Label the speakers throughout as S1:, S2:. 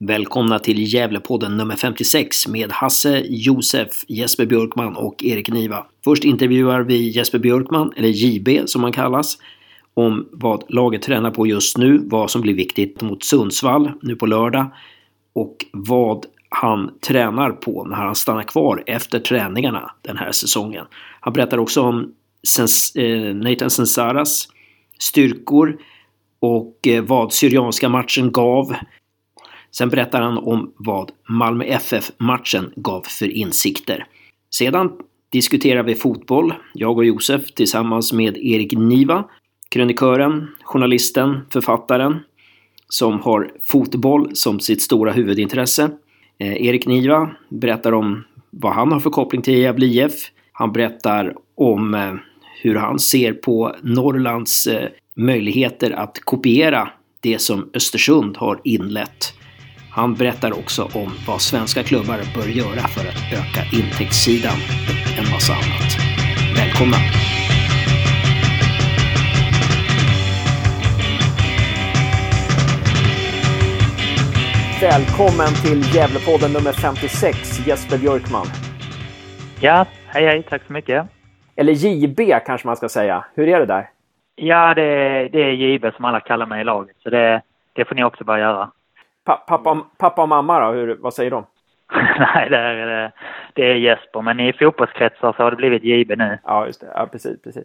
S1: Välkomna till Gävlepodden nummer 56 med Hasse, Josef, Jesper Björkman och Erik Niva. Först intervjuar vi Jesper Björkman, eller JB som han kallas, om vad laget tränar på just nu, vad som blir viktigt mot Sundsvall nu på lördag och vad han tränar på när han stannar kvar efter träningarna den här säsongen. Han berättar också om Sens eh, Nathan Sensaras styrkor och eh, vad Syrianska matchen gav Sen berättar han om vad Malmö FF-matchen gav för insikter. Sedan diskuterar vi fotboll, jag och Josef tillsammans med Erik Niva, krönikören, journalisten, författaren som har fotboll som sitt stora huvudintresse. Eh, Erik Niva berättar om vad han har för koppling till Gävle IF. Han berättar om eh, hur han ser på Norrlands eh, möjligheter att kopiera det som Östersund har inlett. Han berättar också om vad svenska klubbar bör göra för att öka intäktssidan och en massa annat. Välkomna! Välkommen till Gävlepodden nummer 56, Jesper Björkman.
S2: Ja, hej hej, tack så mycket.
S1: Eller JB kanske man ska säga. Hur är det där?
S2: Ja, det, det är JB som alla kallar mig i laget, så det, det får ni också bara göra.
S1: Pa pappa, pappa och mamma då, hur, vad säger de?
S2: Nej, det är, det är Jesper, men i fotbollskretsar så har det blivit JB nu.
S1: Ja, just det. Ja, precis, precis.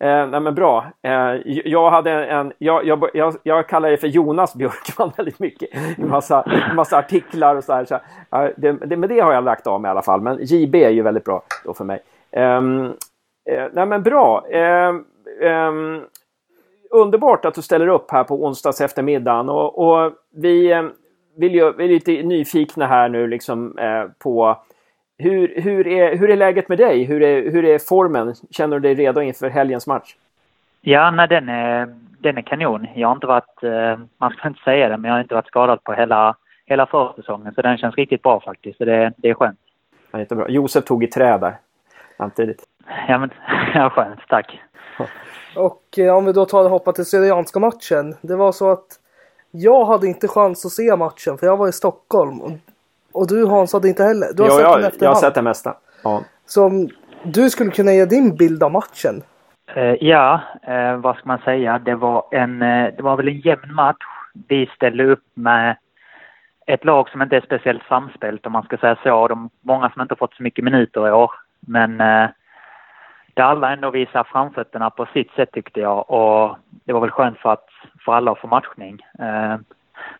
S1: Eh, nej men bra. Eh, jag, hade en, jag, jag, jag, jag kallar det för Jonas Björkman väldigt mycket. En massa, massa artiklar och så här. Så, ja, det, det, men det har jag lagt av med i alla fall. Men JB är ju väldigt bra då för mig. Um, eh, nej men bra. Underbart att du ställer upp här på onsdags eftermiddagen och, och vi, eh, vill ju, vi är lite nyfikna här nu liksom eh, på hur, hur, är, hur är läget med dig? Hur är, hur är formen? Känner du dig redo inför helgens match?
S2: Ja, nej, den, är, den är kanon. Jag har inte varit, eh, man ska inte säga det, men jag har inte varit skadad på hela, hela försäsongen. Så den känns riktigt bra faktiskt. Så det, det är skönt.
S1: Ja, jättebra. Josef tog i trä där samtidigt.
S2: Ja, men ja, skönt. Tack.
S3: Och eh, om vi då tar och hoppar till Syrianska matchen. Det var så att jag hade inte chans att se matchen för jag var i Stockholm. Och, och du Hans hade inte heller. Du har
S1: jo,
S3: sett
S1: jag,
S3: den efterhand.
S1: jag har sett det mesta. Ja.
S3: Så om du skulle kunna ge din bild av matchen.
S2: Eh, ja, eh, vad ska man säga? Det var, en, eh, det var väl en jämn match. Vi ställde upp med ett lag som inte är speciellt samspelt om man ska säga så. De, många som inte fått så mycket minuter i år. Men eh, där alla ändå visar framfötterna på sitt sätt tyckte jag och det var väl skönt för, att, för alla att få matchning. Eh,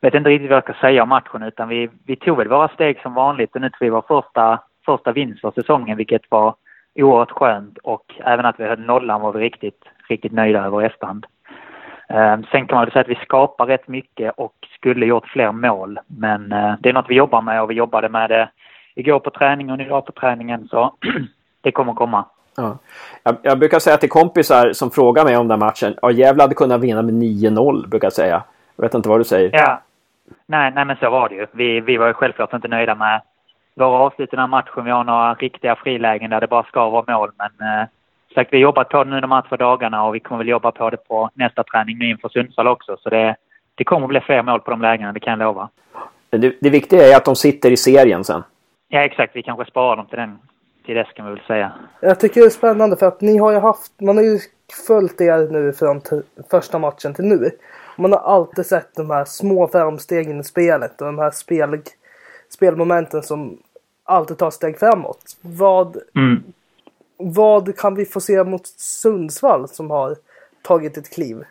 S2: vet inte riktigt vad jag ska säga om matchen utan vi, vi tog väl våra steg som vanligt och nu tog vi vår första, första vinst för säsongen vilket var oerhört skönt och även att vi höll nollan var vi riktigt, riktigt nöjda över i efterhand. Eh, sen kan man väl säga att vi skapar rätt mycket och skulle gjort fler mål men eh, det är något vi jobbar med och vi jobbade med det igår på träningen och idag på träningen så det kommer komma.
S1: Ja. Jag, jag, brukar säga till kompisar som frågar mig om den matchen. Ja, Gävle hade kunnat vinna med 9-0 brukar jag säga. Jag vet inte vad du säger.
S2: Ja. Nej, nej men så var det ju. Vi, vi var ju självklart inte nöjda med våra avslut i den här matchen. Vi har några riktiga frilägen där det bara ska vara mål. Men eh, sagt, vi har jobbat på det nu de här två dagarna och vi kommer väl jobba på det på nästa träning nu inför Sundsvall också. Så det, det kommer bli fler mål på de lägena, det kan jag lova.
S1: Det, det viktiga är att de sitter i serien sen.
S2: Ja, exakt. Vi kanske sparar dem till den till dess kan vi väl säga.
S3: Jag tycker det är spännande för att ni har ju haft, man har ju följt er nu från första matchen till nu. Man har alltid sett de här små framstegen i spelet och de här spel, spelmomenten som alltid tar steg framåt. Vad, mm. vad kan vi få se mot Sundsvall som har tagit ett kliv?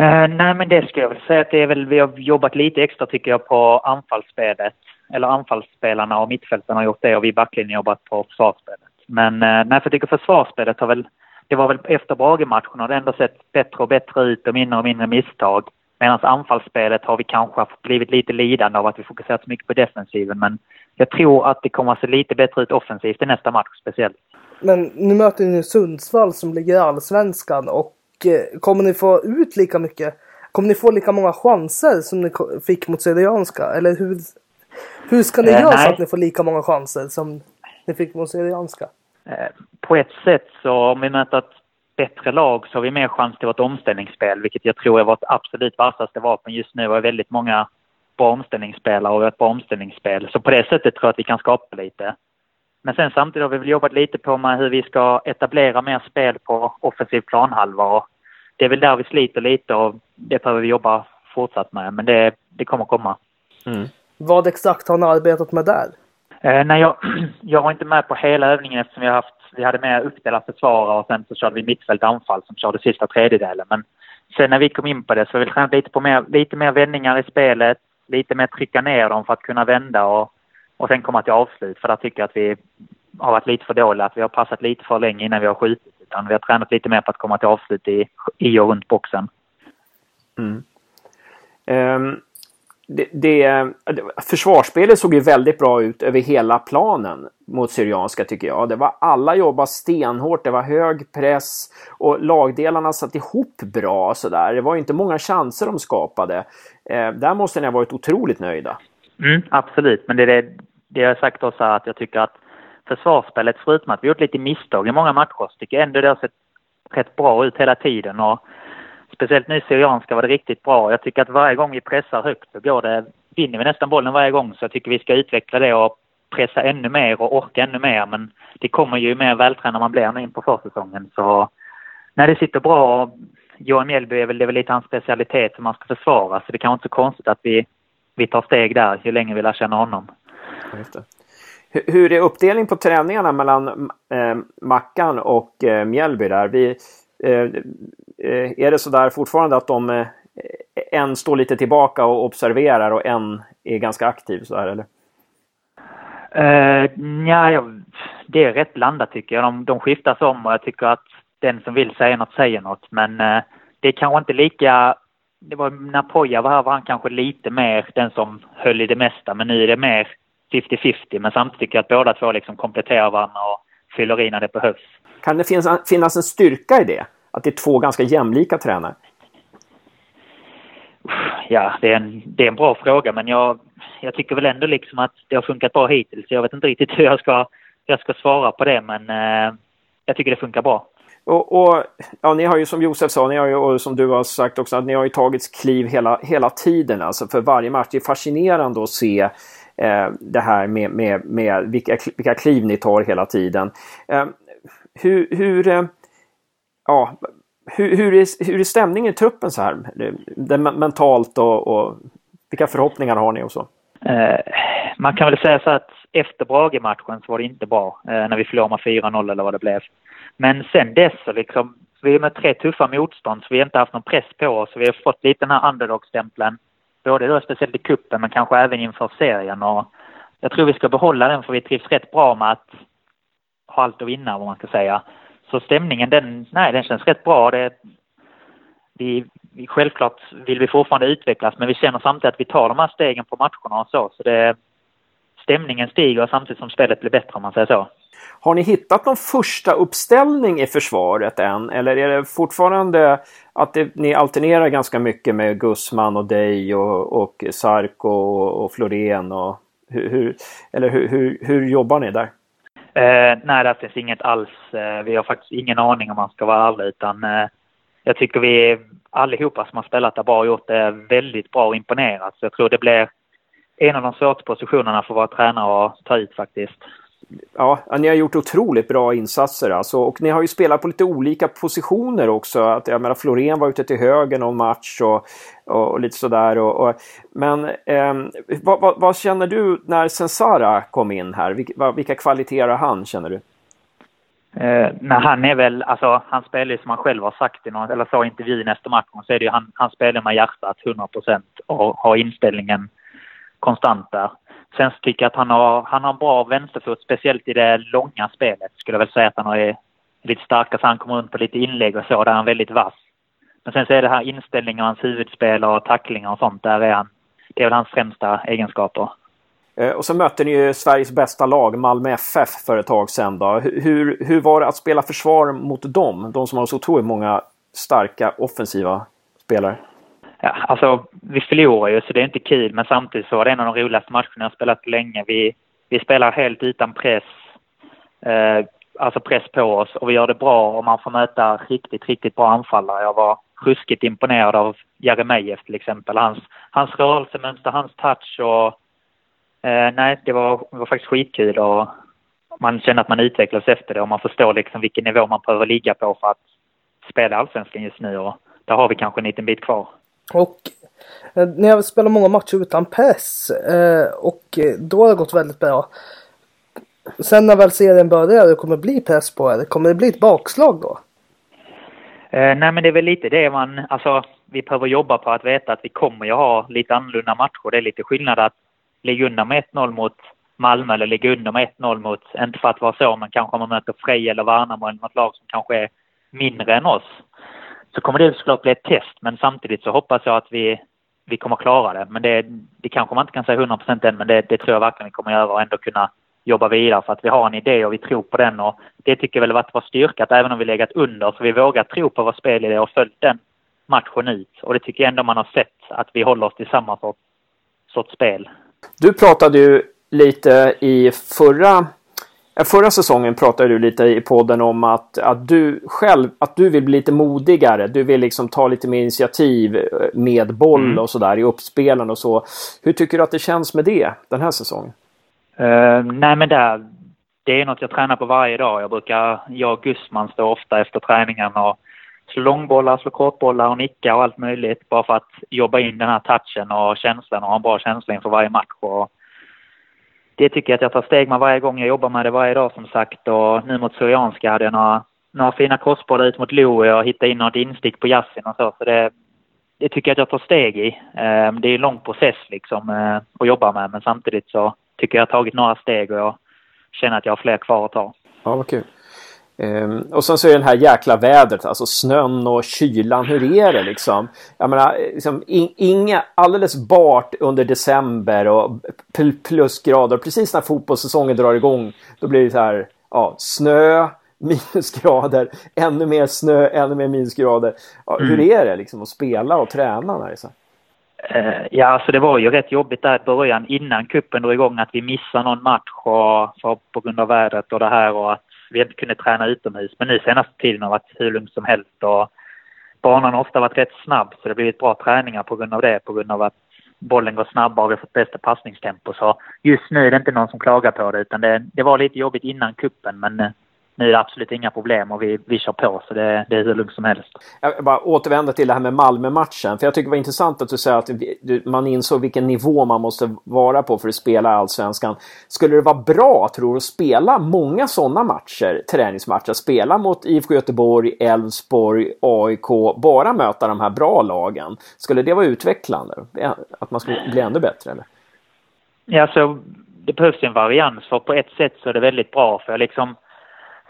S2: Uh, nej men det skulle jag väl säga att det är väl, vi har jobbat lite extra tycker jag på anfallsspelet eller anfallsspelarna och mittfälten har gjort det och vi i backlinjen jobbat på försvarsspelet. Men uh, nej, för jag tycker försvarsspelet har väl, det var väl efter Brage-matchen har det ändå sett bättre och bättre ut och mindre och mindre misstag. Medan anfallsspelet har vi kanske blivit lite lidande av att vi fokuserat så mycket på defensiven. Men jag tror att det kommer att se lite bättre ut offensivt i nästa match speciellt.
S3: Men nu möter ni Sundsvall som ligger i allsvenskan och kommer ni få ut lika mycket? Kommer ni få lika många chanser som ni fick mot Syrianska? Eller hur, hur ska ni eh, göra nej. så att ni får lika många chanser som ni fick mot Syrianska?
S2: Eh, på ett sätt så om vi möter ett bättre lag så har vi mer chans till vårt omställningsspel, vilket jag tror är vårt absolut vassaste vapen just nu och väldigt många bra omställningsspelare och ett bra omställningsspel. Så på det sättet tror jag att vi kan skapa lite. Men sen samtidigt har vi väl jobbat lite på med hur vi ska etablera mer spel på offensiv planhalva. Och det är väl där vi sliter lite och det behöver vi jobba fortsatt med. Men det, det kommer komma.
S3: Mm. Vad exakt har ni arbetat med där?
S2: Eh, nej, jag, jag var inte med på hela övningen eftersom vi, har haft, vi hade med uppdelat försvarare och sen så körde vi mittfält anfall som körde sista tredjedelen. Men sen när vi kom in på det så har vi tränat lite på mer, lite mer vändningar i spelet, lite mer trycka ner dem för att kunna vända och, och sen komma till avslut. För där tycker jag att vi har varit lite för dåliga, att vi har passat lite för länge innan vi har skjutit. Utan vi har tränat lite mer på att komma till avslut i, i och runt boxen.
S4: Mm. Um, det, det, försvarsspelet såg ju väldigt bra ut över hela planen mot Syrianska tycker jag. Det var, alla jobbade stenhårt, det var hög press och lagdelarna satt ihop bra sådär. Det var inte många chanser de skapade. Eh, där måste ni ha varit otroligt nöjda.
S2: Mm, absolut, men det är det, det jag har sagt också att jag tycker att försvarsspelet, förutom att vi gjort lite misstag i många matcher, så tycker jag ändå det har sett rätt bra ut hela tiden. Och speciellt nu Syrianska var det riktigt bra. Jag tycker att varje gång vi pressar högt så går det, vinner vi nästan bollen varje gång. Så jag tycker vi ska utveckla det och pressa ännu mer och orka ännu mer. Men det kommer ju mer vältränad man blir nu in på försäsongen. Så när det sitter bra, Johan Mjällby är väl, det är väl lite hans specialitet hur man ska försvara. Så det kan inte så konstigt att vi, vi tar steg där ju längre vi lär känna honom.
S4: Hur är uppdelningen på träningarna mellan eh, Mackan och eh, Mjällby där? Vi, Eh, eh, är det så där fortfarande att de eh, en står lite tillbaka och observerar och en är ganska aktiv så här eller?
S2: Uh, ja, det är rätt blandat tycker jag. De, de skiftas om och jag tycker att den som vill säga något säger något. Men uh, det är kanske inte lika... Det var när Poja var här var han kanske lite mer den som höll i det mesta. Men nu är det mer 50-50. Men samtidigt tycker jag att båda två liksom kompletterar varandra och fyller i när det behövs.
S4: Kan det finnas, finnas en styrka i det? Att det är två ganska jämlika tränare?
S2: Ja, det är en, det är en bra fråga men jag, jag tycker väl ändå liksom att det har funkat bra hittills. Jag vet inte riktigt hur jag ska, jag ska svara på det men eh, jag tycker det funkar bra.
S4: Och, och, ja, ni har ju som Josef sa, ni har ju, och som du har sagt också, att ni har ju tagit kliv hela, hela tiden alltså för varje match. Det är fascinerande att se eh, det här med, med, med vilka, vilka kliv ni tar hela tiden. Eh, hur, hur, eh, ja, hur, hur, är, hur är stämningen i truppen så här? Det, mentalt och, och, vilka förhoppningar har ni och så?
S2: Eh, man kan väl säga så att efter Brage-matchen så var det inte bra eh, när vi förlorade med 4-0 eller vad det blev. Men sen dess så liksom, vi är med tre tuffa motstånd så vi har inte haft någon press på oss. Vi har fått lite den här underdog-stämpeln. Både då speciellt i kuppen men kanske även inför serien. Och jag tror vi ska behålla den för vi trivs rätt bra med att ha allt att vinna, vad man ska säga. Så stämningen, den, nej, den känns rätt bra. Det, vi, vi, självklart vill vi fortfarande utvecklas, men vi känner samtidigt att vi tar de här stegen på matcherna och så. Så det, stämningen stiger samtidigt som spelet blir bättre, om man säger så.
S4: Har ni hittat någon första uppställning i försvaret än? Eller är det fortfarande att det, ni alternerar ganska mycket med Gusman och dig och, och Sarko och, och Florén? Och hur, hur, eller hur, hur, hur jobbar ni där?
S2: Eh, nej, det finns inget alls. Eh, vi har faktiskt ingen aning om man ska vara ärlig utan eh, jag tycker vi allihopa som har spelat där bara gjort det väldigt bra och imponerat. Så jag tror det blir en av de svåraste positionerna för våra tränare att ta ut faktiskt.
S4: Ja, ni har gjort otroligt bra insatser alltså. Och ni har ju spelat på lite olika positioner också. Att, jag menar, Florén var ute till höger någon match och, och, och lite sådär. Och, och, men eh, vad, vad, vad, känner du när Sensara kom in här? Vilka, vilka kvaliteter har han, känner du?
S2: Eh, nej, han är väl, alltså han spelar ju som han själv har sagt i någon, eller i intervjun efter matchen, så är det ju han, han spelar med hjärtat 100 procent och har inställningen konstant där. Sen tycker jag att han har, han har en bra vänsterfot, speciellt i det långa spelet. Skulle jag väl säga att han är lite starkare, så han kommer runt på lite inlägg och så, där är han väldigt vass. Men sen så är det här inställningen, hans huvudspel och tacklingar och sånt, där är han, det är väl hans främsta egenskaper.
S4: Eh, och så mötte ni ju Sveriges bästa lag, Malmö FF, för ett tag sedan. Då. Hur, hur var det att spela försvar mot dem? De som har så otroligt många starka offensiva spelare.
S2: Ja, alltså, vi förlorar ju så det är inte kul men samtidigt så var det en av de roligaste matcherna jag spelat länge. Vi, vi spelar helt utan press. Eh, alltså press på oss och vi gör det bra och man får möta riktigt, riktigt bra anfallare. Jag var ruskigt imponerad av Jeremejeff till exempel. Hans, hans rörelsemönster, hans touch och eh, nej, det var, det var faktiskt skitkul och man känner att man utvecklas efter det och man förstår liksom vilken nivå man behöver ligga på för att spela allsvenskan just nu och där har vi kanske en liten bit kvar.
S3: Och eh, när ni har spelat många matcher utan press eh, och eh, då har det gått väldigt bra. Sen när väl serien börjar och kommer bli press på er, kommer det bli ett bakslag då?
S2: Nej men det är väl lite det man, alltså vi behöver jobba på att veta att vi kommer ju ha lite annorlunda matcher. Det är lite skillnad att ligga under med 1-0 mot Malmö eller ligga under med 1-0 mot, inte för att vara så, men kanske om man möter Frej eller Värnamo eller något lag som kanske är mindre än oss. Så kommer det såklart bli ett test, men samtidigt så hoppas jag att vi, vi kommer klara det. Men det, det kanske man inte kan säga 100 procent än, men det, det tror jag verkligen vi kommer göra och ändå kunna jobba vidare för att vi har en idé och vi tror på den och det tycker jag väl varit vår styrka att även om vi legat under så vi vågar tro på vår spelidé och följt den matchen ut och det tycker jag ändå man har sett att vi håller oss till samma sorts, sorts spel.
S4: Du pratade ju lite i förra Förra säsongen pratade du lite i podden om att, att du själv att du vill bli lite modigare. Du vill liksom ta lite mer initiativ med boll mm. och sådär i uppspelen och så. Hur tycker du att det känns med det den här säsongen?
S2: Uh, nej men där, det är något jag tränar på varje dag. Jag brukar, jag och Gusman står ofta efter träningen och slå långbollar, slå kortbollar och nicka och allt möjligt. Bara för att jobba in den här touchen och känslan och ha en bra känsla inför varje match. Och det tycker jag att jag tar steg med varje gång jag jobbar med det varje dag som sagt. Och nu mot Syrianska hade jag några, några fina crossbollar ut mot Louie och hittade in något instick på Yasin och så. Så det, det tycker jag att jag tar steg i. Ehm, det är en lång process liksom eh, att jobba med men samtidigt så tycker jag har tagit några steg och jag känner att jag har fler kvar att ta.
S4: Ja, vad kul. Um, och sen så är det den här jäkla vädret, alltså snön och kylan. Hur är det liksom? Jag menar, liksom, in, inga, alldeles bart under december och plusgrader. Precis när fotbollssäsongen drar igång, då blir det så här, ja, snö, minusgrader, ännu mer snö, ännu mer minusgrader. Ja, mm. Hur är det liksom att spela och träna när det är så?
S2: Eh, ja, alltså det var ju rätt jobbigt där i början innan kuppen drog igång att vi missade någon match och, för, på grund av vädret och det här och att vi inte kunde träna utomhus. Men nu senaste tiden har det varit hur lugnt som helst och banan har ofta varit rätt snabb så det har blivit bra träningar på grund av det, på grund av att bollen går snabbare och vi har fått bästa passningstempo. Så just nu är det inte någon som klagar på det utan det, det var lite jobbigt innan kuppen men eh, nu är det absolut inga problem och vi, vi kör på så det, det är hur lugnt som helst.
S4: Jag bara återvända till det här med Malmö-matchen. För jag tycker det var intressant att du säger att man insåg vilken nivå man måste vara på för att spela Allsvenskan. Skulle det vara bra, tror du, att spela många sådana matcher, träningsmatcher? Spela mot IFK Göteborg, Elfsborg, AIK, bara möta de här bra lagen. Skulle det vara utvecklande? Att man skulle bli ännu bättre, eller?
S2: Ja, så det behövs en varians. För på ett sätt så är det väldigt bra. För jag liksom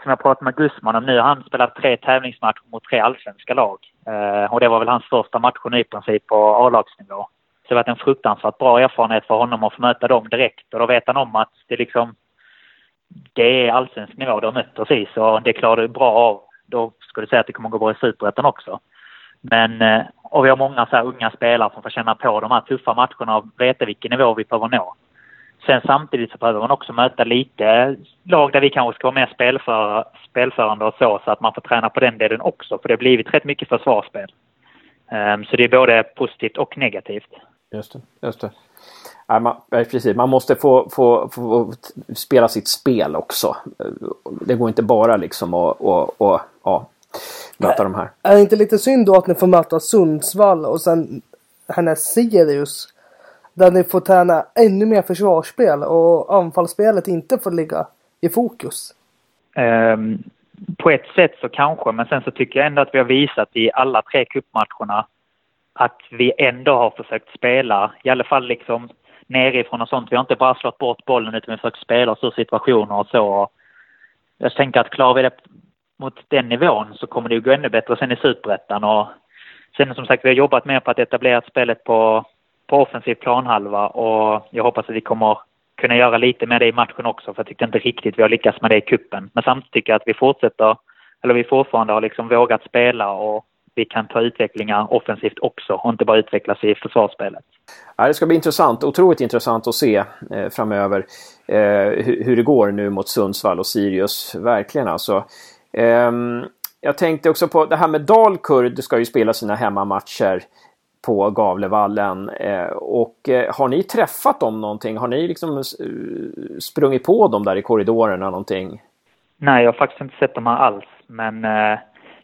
S2: som jag pratade med Gusman om nu, han spelat tre tävlingsmatcher mot tre allsvenska lag. Eh, och det var väl hans första matcher nu i princip på A-lagsnivå. Så det har varit en fruktansvärt bra erfarenhet för honom att få möta dem direkt. Och då vet han om att det liksom, det är allsvensk nivå de möter precis och det klarar du bra av. Då skulle du säga att det kommer gå bra i superettan också. Men, eh, och vi har många så här unga spelare som får känna på de här tuffa matcherna och veta vilken nivå vi behöver nå. Sen samtidigt så behöver man också möta lite lag där vi kanske ska vara mer spelför, spelförande och så, så att man får träna på den delen också. För det har blivit rätt mycket försvarsspel. Um, så det är både positivt och negativt.
S4: Just det. Just det. Ja, man, precis, man måste få, få, få, spela sitt spel också. Det går inte bara liksom att och, och, ja, möta de här.
S3: Är det inte lite synd då att ni får möta Sundsvall och sen härnäst Sirius? Där ni får träna ännu mer försvarsspel och anfallsspelet inte får ligga i fokus.
S2: Um, på ett sätt så kanske, men sen så tycker jag ändå att vi har visat i alla tre cupmatcherna att vi ändå har försökt spela, i alla fall liksom nerifrån och sånt. Vi har inte bara slått bort bollen utan vi har försökt spela oss ur situationer och så. Jag tänker att klarar vi det mot den nivån så kommer det ju gå ännu bättre sen i superettan och sen som sagt vi har jobbat mer på att etablera spelet på på offensiv planhalva och jag hoppas att vi kommer kunna göra lite med det i matchen också för jag tyckte inte riktigt vi har lyckats med det i kuppen. Men samtidigt tycker jag att vi fortsätter, eller vi fortfarande har liksom vågat spela och vi kan ta utvecklingar offensivt också och inte bara utvecklas i försvarsspelet.
S4: Ja, det ska bli intressant, otroligt intressant att se eh, framöver eh, hur, hur, det går nu mot Sundsvall och Sirius. Verkligen alltså. Eh, jag tänkte också på det här med Dalkurd ska ju spela sina hemmamatcher på Gavlevallen. Eh, och eh, har ni träffat dem någonting? Har ni liksom eh, sprungit på dem där i korridorerna någonting?
S2: Nej, jag har faktiskt inte sett dem här alls. Men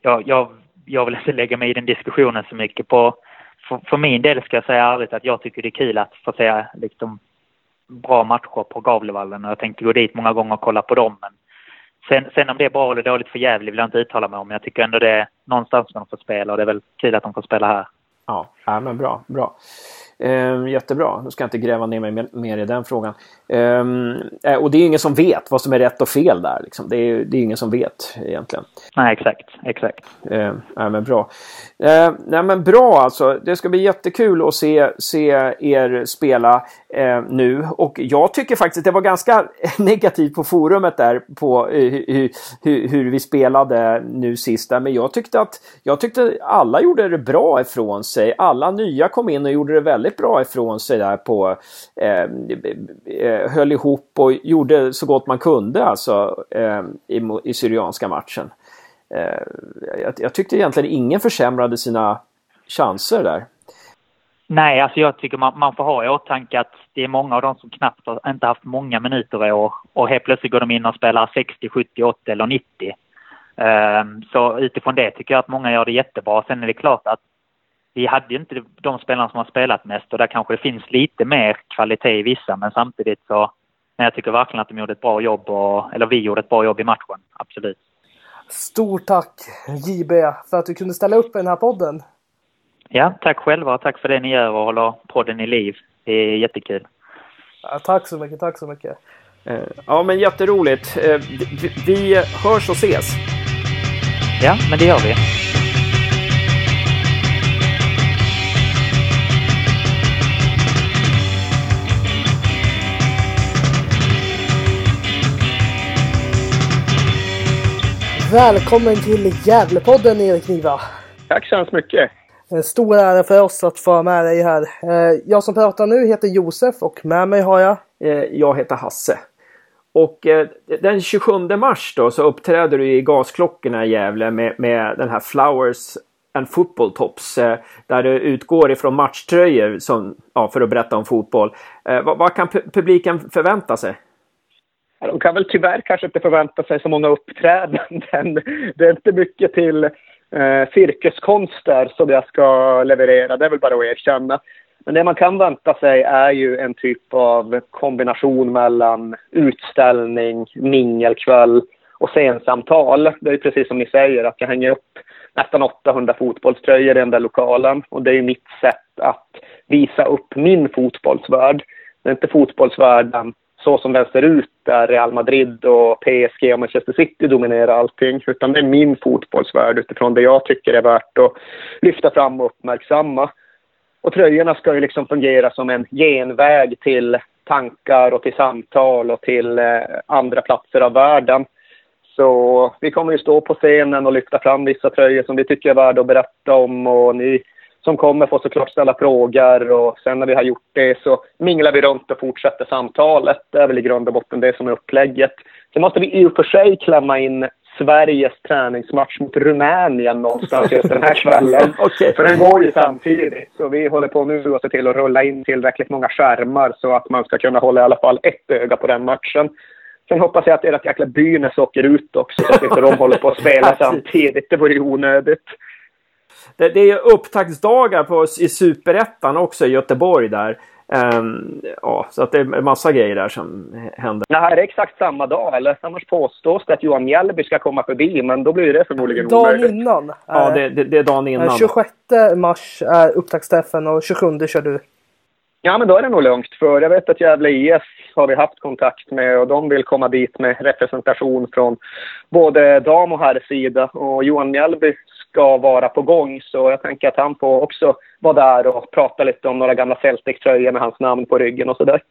S2: jag, jag, jag vill inte lägga mig i den diskussionen så mycket. På, för, för min del ska jag säga ärligt att jag tycker det är kul att få se liksom, bra matcher på Gavlevallen. Och jag tänkte gå dit många gånger och kolla på dem. Men sen, sen om det är bra eller dåligt för Gävle vill jag inte uttala mig om. Jag tycker ändå det är någonstans de får spela och det är väl kul att de får spela här.
S4: Ja, ja men bra. bra. Eh, jättebra, nu ska jag inte gräva ner mig mer i den frågan. Ehm, eh, och det är ingen som vet vad som är rätt och fel där. Liksom. Det, är, det är ingen som vet egentligen.
S2: Nej, exakt. exakt.
S4: Eh, ja, men bra. Eh, nej, men bra alltså. Det ska bli jättekul att se, se er spela eh, nu. Och jag tycker faktiskt att det var ganska negativt på forumet där på eh, hur, hur, hur, vi spelade nu sist. Där. Men jag tyckte att jag tyckte alla gjorde det bra ifrån sig. Alla nya kom in och gjorde det väldigt bra ifrån sig där på eh, eh höll ihop och gjorde så gott man kunde alltså eh, i, i Syrianska matchen. Eh, jag, jag tyckte egentligen ingen försämrade sina chanser där.
S2: Nej, alltså jag tycker man, man, får ha i åtanke att det är många av dem som knappt har inte haft många minuter i år och helt plötsligt går de in och spelar 60, 70, 80 eller 90. Um, ehm, så utifrån det tycker jag att många gör det jättebra. Sen är det klart att vi hade ju inte de spelarna som har spelat mest och där kanske det finns lite mer kvalitet i vissa men samtidigt så men jag tycker verkligen att de gjorde ett bra jobb och, eller vi gjorde ett bra jobb i matchen, absolut.
S3: Stort tack JB för att du kunde ställa upp i den här podden.
S2: Ja, tack själva och tack för det ni gör och håller podden i liv. Det är jättekul.
S3: Ja, tack så mycket, tack så mycket.
S4: Eh, ja, men jätteroligt. Eh, vi hörs och ses.
S2: Ja, men det gör vi.
S3: Välkommen till Gävlepodden Erik Niva.
S5: Tack så hemskt mycket.
S3: En stor ära för oss att få ha med dig här. Eh, jag som pratar nu heter Josef och med mig har jag...
S4: Eh, jag heter Hasse. Och eh, den 27 mars då så uppträder du i Gasklockorna i Gävle med, med den här Flowers and Football Tops. Där du utgår ifrån matchtröjor som, ja, för att berätta om fotboll. Vad, vad kan publiken förvänta sig?
S5: De kan väl tyvärr kanske inte förvänta sig så många uppträdanden. Det är inte mycket till eh, cirkuskonster som jag ska leverera, det är väl bara att erkänna. Men det man kan vänta sig är ju en typ av kombination mellan utställning, mingelkväll och scensamtal. Det är precis som ni säger att jag hänger upp nästan 800 fotbollströjor i den där lokalen och det är ju mitt sätt att visa upp min fotbollsvärld. Det är inte fotbollsvärlden så som den ser ut där Real Madrid och PSG och Manchester City dominerar allting. Utan det är min fotbollsvärld utifrån det jag tycker är värt att lyfta fram och uppmärksamma. Och tröjorna ska ju liksom fungera som en genväg till tankar och till samtal och till eh, andra platser av världen. Så vi kommer ju stå på scenen och lyfta fram vissa tröjor som vi tycker är värda att berätta om och ni som kommer får såklart ställa frågor och sen när vi har gjort det så minglar vi runt och fortsätter samtalet. Det är väl i grund och botten det som är upplägget. Sen måste vi i och för sig klämma in Sveriges träningsmatch mot Rumänien någonstans just den här kvällen. okay. För den går ju samtidigt. Så vi håller på nu att se till att rulla in tillräckligt många skärmar så att man ska kunna hålla i alla fall ett öga på den matchen. Sen hoppas jag att ert jäkla Brynäs åker ut också så att inte de håller på att spela samtidigt. Det vore ju onödigt
S4: det, det är upptaktsdagar på, i Superettan också i Göteborg där. Um, ja, så att det är massa grejer där som händer.
S5: Nej, är det exakt samma dag eller? Annars påstås det att Johan Mjällby ska komma förbi, men då blir det förmodligen
S3: Dagen omöjligt. innan.
S4: Ja, det, det, det, är dagen innan.
S3: 26 mars är upptaktsträffen och 27 kör du.
S5: Ja, men då är det nog lugnt. För jag vet att Gävle IF har vi haft kontakt med och de vill komma dit med representation från både dam och herrsida. Och Johan Mjällby ska vara på gång. Så jag tänker att han får också vara där och prata lite om några gamla Celtic-tröjor med hans namn på ryggen och sådär.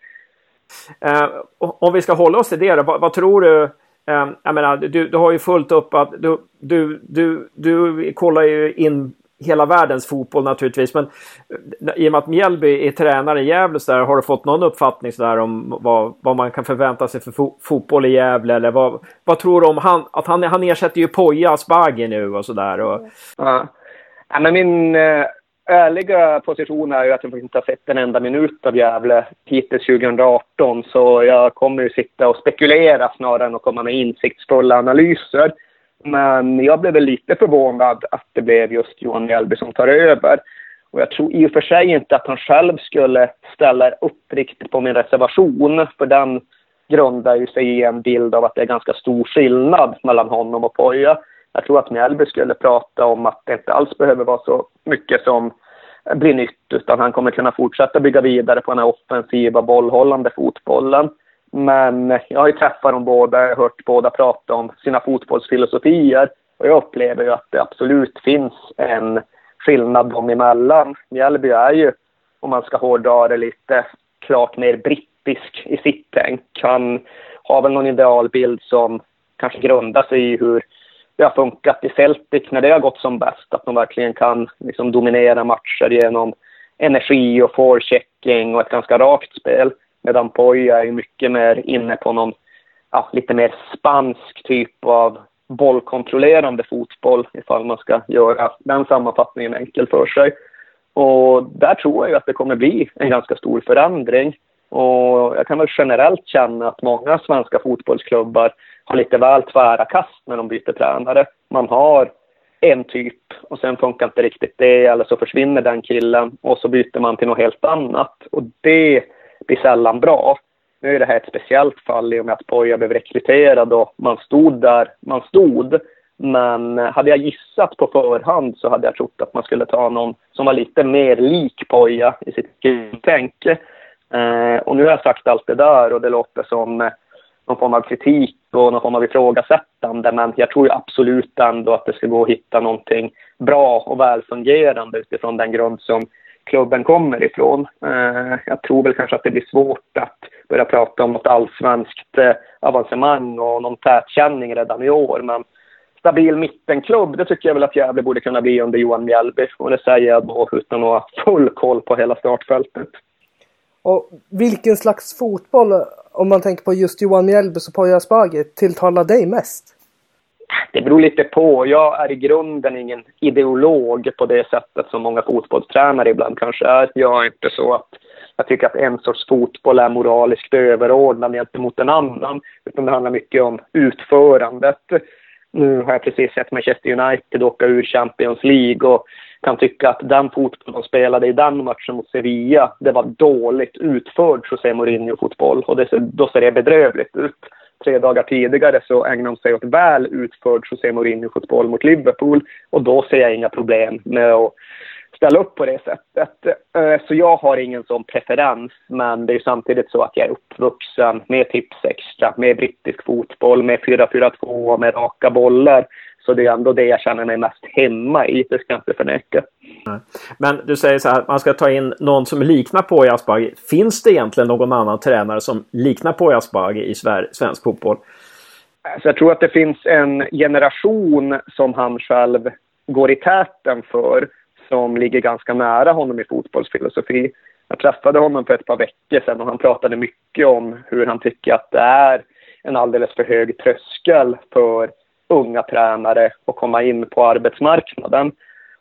S4: Eh, om vi ska hålla oss till det då, vad, vad tror du? Eh, jag menar, du, du har ju fullt upp att du, du, du, du kollar ju in hela världens fotboll naturligtvis. Men eh, i och med att Mjällby är tränare i Gävle så där, har du fått någon uppfattning så där om vad, vad man kan förvänta sig för fo fotboll i Gävle? Eller vad, vad tror du om han, att han, han ersätter ju Poja Asbaghi nu och sådär? Och...
S5: Ja. ja, men min eh, ärliga position är ju att jag inte har sett en enda minut av Gävle hittills 2018. Så jag kommer ju sitta och spekulera snarare än att komma med insiktsfulla analyser. Men jag blev väl lite förvånad att det blev just Johan Mjällby som tar över. Och jag tror i och för sig inte att han själv skulle ställa upp riktigt på min reservation. För den grundar ju sig i en bild av att det är ganska stor skillnad mellan honom och Poja. Jag tror att Mjällby skulle prata om att det inte alls behöver vara så mycket som blir nytt, utan han kommer kunna fortsätta bygga vidare på den här offensiva bollhållande fotbollen. Men jag har ju träffat dem båda, jag har hört båda prata om sina fotbollsfilosofier och jag upplever ju att det absolut finns en skillnad dem emellan. Mjällby är ju, om man ska hårdra det lite, klart mer brittisk i sitt tänk. Han har väl någon idealbild som kanske grundar sig i hur det har funkat i Celtic när det har gått som bäst. Att de verkligen kan liksom dominera matcher genom energi och forechecking och ett ganska rakt spel. Medan Poja är mycket mer inne på någon ja, lite mer spansk typ av bollkontrollerande fotboll ifall man ska göra den sammanfattningen enkel för sig. Och där tror jag ju att det kommer bli en ganska stor förändring. Och jag kan väl generellt känna att många svenska fotbollsklubbar har lite väl tvära kast när de byter tränare. Man har en typ och sen funkar inte riktigt det eller så försvinner den killen och så byter man till något helt annat. Och det blir sällan bra. Nu är det här ett speciellt fall i och med att Poja blev rekryterad och man stod där man stod. Men eh, hade jag gissat på förhand så hade jag trott att man skulle ta någon som var lite mer lik Poja i sitt tänk. Eh, och nu har jag sagt allt det där och det låter som eh, någon form av kritik och någon form av ifrågasättande. Men jag tror absolut ändå att det ska gå att hitta någonting bra och välfungerande utifrån den grund som klubben kommer ifrån. Eh, jag tror väl kanske att det blir svårt att börja prata om något allsvenskt eh, avancemang och någon tätkänning redan i år. Men stabil mittenklubb, det tycker jag väl att Gävle borde kunna bli under Johan Mjällby. Och det säger jag då utan att ha full koll på hela startfältet.
S3: Och vilken slags fotboll, om man tänker på just Johan Mjällbys och Poya Asbaghi, tilltalar dig mest?
S5: Det beror lite på. Jag är i grunden ingen ideolog på det sättet som många fotbollstränare ibland kanske är. Jag är inte så att jag tycker att en sorts fotboll är moraliskt överordnad gentemot en annan. Utan det handlar mycket om utförandet. Nu har jag precis sett Manchester United åka ur Champions League och kan tycka att den fotboll de spelade i den matchen mot Sevilla, det var dåligt utförd José Mourinho-fotboll och det, då ser det bedrövligt ut. Tre dagar tidigare så ägnar de sig åt väl utförd José Mourinho-fotboll mot Liverpool och då ser jag inga problem med att ställa upp på det sättet. Eh, så jag har ingen sån preferens, men det är samtidigt så att jag är uppvuxen med tips extra, med brittisk fotboll, med 4-4-2, med raka bollar. Så det är ändå det jag känner mig mest hemma i, det ska jag inte förneka.
S4: Men du säger så här att man ska ta in någon som liknar på Asbaghi. Finns det egentligen någon annan tränare som liknar på Asbaghi i svensk fotboll?
S5: Så jag tror att det finns en generation som han själv går i täten för som ligger ganska nära honom i fotbollsfilosofi. Jag träffade honom för ett par veckor sedan och han pratade mycket om hur han tycker att det är en alldeles för hög tröskel för unga tränare att komma in på arbetsmarknaden.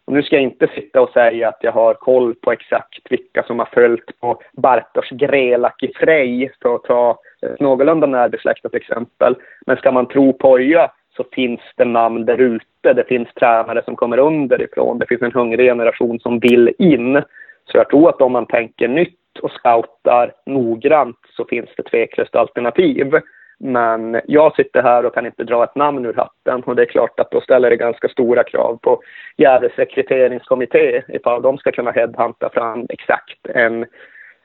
S5: Och nu ska jag inte sitta och säga att jag har koll på exakt vilka som har följt på Bartosz Grelak i Frej för att ta ett någorlunda närbesläktat exempel. Men ska man tro Poja så finns det namn där ute. Det finns tränare som kommer underifrån. Det finns en hungrig generation som vill in. Så jag tror att om man tänker nytt och scoutar noggrant så finns det tveklöst alternativ. Men jag sitter här och kan inte dra ett namn ur hatten och det är klart att då ställer det ganska stora krav på Gävles rekryteringskommitté ifall de ska kunna headhunta fram exakt en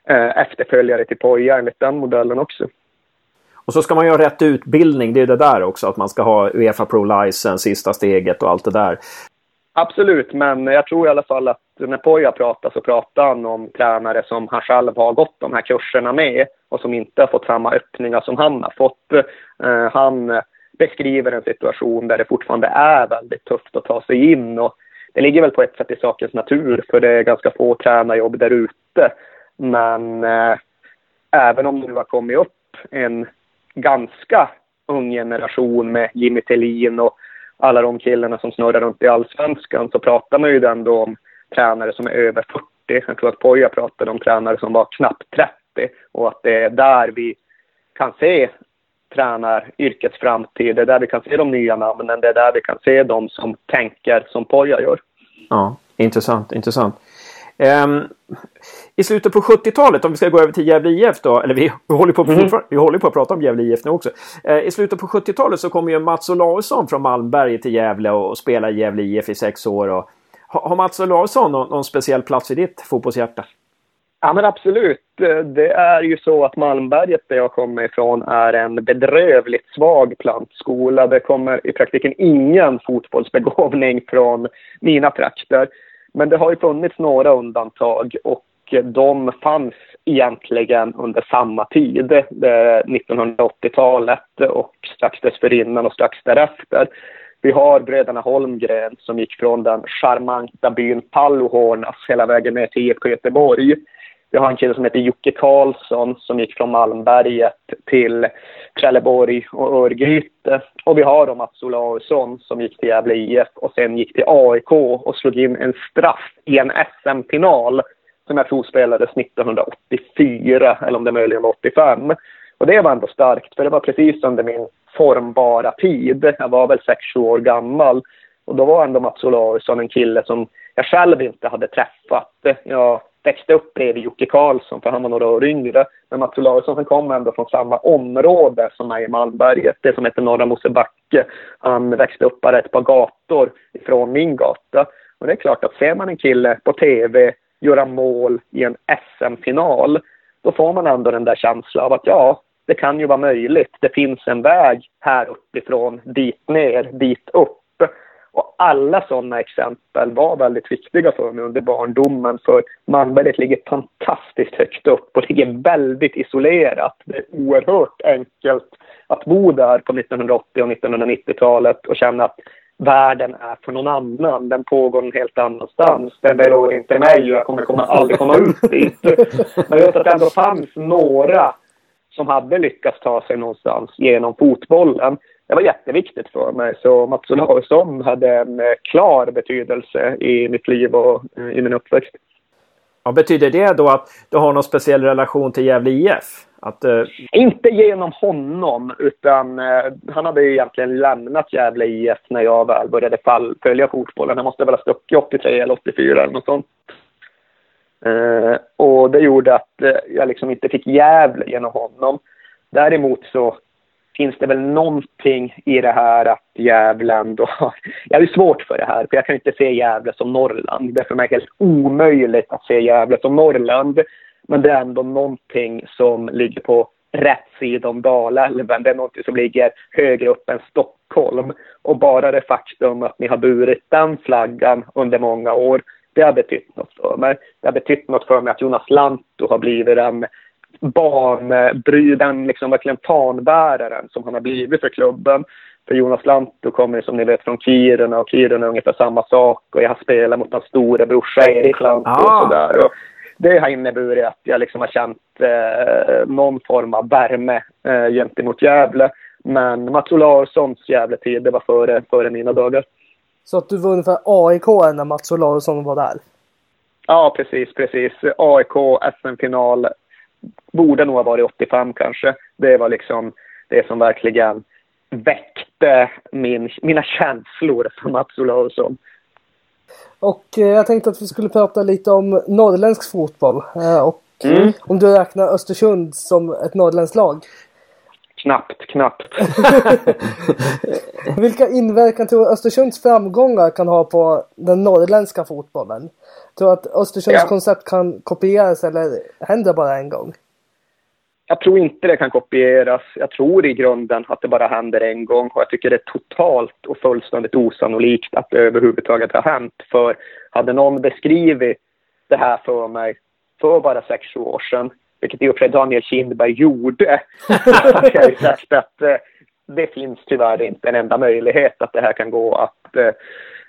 S5: eh, efterföljare till Poja enligt den modellen också.
S4: Och så ska man ju ha rätt utbildning, det är det där också, att man ska ha Uefa Pro License, sista steget och allt det där.
S5: Absolut, men jag tror i alla fall att när Poja pratar så pratar han om tränare som han själv har gått de här kurserna med och som inte har fått samma öppningar som han har fått. Eh, han beskriver en situation där det fortfarande är väldigt tufft att ta sig in och det ligger väl på ett sätt i sakens natur för det är ganska få tränarjobb där ute. Men eh, även om det nu har kommit upp en ganska ung generation med Jimmy Tillin och alla de killarna som snurrar runt i allsvenskan så pratar man ju ändå om tränare som är över 40. Jag tror att Poja pratade om tränare som var knappt 30 och att det är där vi kan se tränaryrkets framtid. Det är där vi kan se de nya namnen. Det är där vi kan se de som tänker som Poja gör.
S4: Ja, intressant, intressant. Um, I slutet på 70-talet, om vi ska gå över till Gävle IF då, eller vi, vi, håller, på, mm. vi håller på att prata om Gävle IF nu också. Uh, I slutet på 70-talet så kommer ju Mats Olausson från Malmberget till Gävle och spelar i Gävle IF i sex år. Och, har, Mats Olausson någon, någon speciell plats i ditt fotbollshjärta?
S5: Ja men absolut. Det är ju så att Malmberget där jag kommer ifrån är en bedrövligt svag plantskola. Det kommer i praktiken ingen fotbollsbegåvning från mina trakter. Men det har ju funnits några undantag och de fanns egentligen under samma tid, eh, 1980-talet och strax dessförinnan och strax därefter. Vi har bröderna Holmgren som gick från den charmanta byn Pallohornas hela vägen ner till IFK Göteborg. Vi har en kille som heter Jocke Karlsson som gick från Malmberget till Trelleborg och Örgryte. Och vi har då Mats Olausson som gick till Gävle IF och sen gick till AIK och slog in en straff i en SM-final som jag tror spelades 1984 eller om det möjligen var 85. Och det var ändå starkt för det var precis under min formbara tid. Jag var väl 6-7 år gammal. Och då var ändå Mats Olausson en kille som jag själv inte hade träffat. Jag växte upp bredvid Jocke Karlsson, för han var några år yngre. Men Mats Olausson kom ändå från samma område som mig i Malmberget, det som heter Norra Mosebacke. Han växte upp bara ett par gator ifrån min gata. Och det är klart att ser man en kille på tv göra mål i en SM-final, då får man ändå den där känslan av att ja, det kan ju vara möjligt. Det finns en väg här uppifrån, dit ner, dit upp. Och alla sådana exempel var väldigt viktiga för mig under barndomen. För Malmberget ligger fantastiskt högt upp och ligger väldigt isolerat. Det är oerhört enkelt att bo där på 1980 och 1990-talet och känna att världen är för någon annan. Den pågår någon helt annanstans. Den berör inte mig och jag kommer, komma, aldrig komma ut dit. Men jag vet att det ändå fanns några som hade lyckats ta sig någonstans genom fotbollen det var jätteviktigt för mig. Så Mats Olausson hade en eh, klar betydelse i mitt liv och eh, i min uppväxt.
S4: Ja, betyder det då att du har någon speciell relation till Gävle IF? Att, uh...
S5: Inte genom honom, utan uh, han hade ju egentligen lämnat Gävle IF när jag väl började fall, följa fotbollen. Han måste väl ha stuckit 83 eller 84 eller något sånt. Eh, och det gjorde att eh, jag liksom inte fick Gävle genom honom. Däremot så finns det väl någonting i det här att Gävle ändå... Jag har svårt för det här, för jag kan inte se Gävle som Norrland. Det är för mig helt omöjligt att se Gävle som Norrland. Men det är ändå någonting som ligger på rätt sida om Dalälven. Det är någonting som ligger högre upp än Stockholm. Och bara det faktum att ni har burit den flaggan under många år, det har betytt något för mig. Det har betytt något för mig att Jonas Lantto har blivit en banbryden, liksom verkligen fanbäraren som han har blivit för klubben. För Jonas Lantto kommer som ni vet från Kiruna och Kiruna är ungefär samma sak och jag har spelat mot hans storebrorsa Erik Lantto ah. och sådär. Och det har inneburit att jag liksom har känt eh, någon form av värme eh, gentemot Gävle. Men Mats Olaussons Gävletid, det var före, före mina dagar.
S3: Så att du var ungefär AIK när Mats Olausson var där?
S5: Ja, precis, precis. AIK, SM-final, borde nog ha varit 85 kanske. Det var liksom det som verkligen väckte min, mina känslor för Mats Olausson.
S3: Och eh, jag tänkte att vi skulle prata lite om norrländsk fotboll. Eh, och mm. om du räknar Östersund som ett norrländskt lag.
S5: Knappt, knappt.
S3: Vilka inverkan tror du Östersunds framgångar kan ha på den norrländska fotbollen? Tror du att Östersunds ja. koncept kan kopieras eller händer bara en gång?
S5: Jag tror inte det kan kopieras. Jag tror i grunden att det bara händer en gång och jag tycker det är totalt och fullständigt osannolikt att det överhuvudtaget har hänt. För hade någon beskrivit det här för mig för bara sex år sedan vilket i och för sig Daniel Kindberg gjorde, jag sagt att eh, det finns tyvärr inte en enda möjlighet att det här kan gå att eh,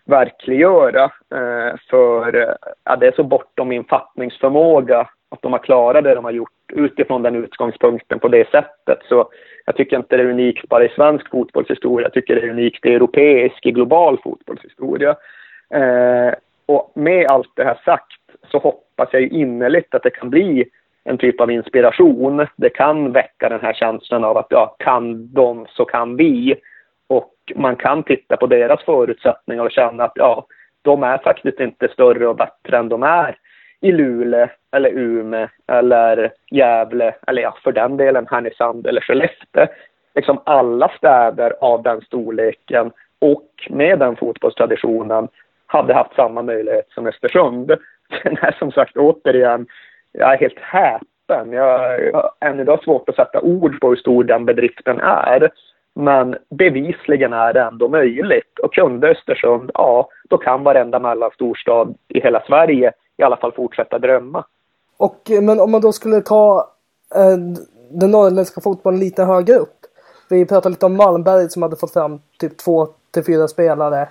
S5: verkliggöra. Eh, för ja, det är så bortom min fattningsförmåga att de har klarat det de har gjort utifrån den utgångspunkten på det sättet. Så jag tycker inte det är unikt bara i svensk fotbollshistoria. Jag tycker det är unikt i europeisk, i global fotbollshistoria. Eh, och med allt det här sagt så hoppas jag innerligt att det kan bli en typ av inspiration. Det kan väcka den här känslan av att ja, kan de så kan vi. Och man kan titta på deras förutsättningar och känna att ja, de är faktiskt inte större och bättre än de är i Luleå eller Umeå eller Gävle eller ja, för den delen Härnösand eller Skellefteå. Liksom alla städer av den storleken och med den fotbollstraditionen hade haft samma möjlighet som Östersund. Sen är som sagt återigen, jag är helt häpen. Jag har än idag svårt att sätta ord på hur stor den bedriften är. Men bevisligen är det ändå möjligt. Och kunde Östersund, ja, då kan varenda mellanstorstad i hela Sverige i alla fall fortsätta drömma.
S3: Och, eh, men om man då skulle ta eh, den norrländska fotbollen lite högre upp. Vi pratade lite om Malmberg som hade fått fram typ två till fyra spelare.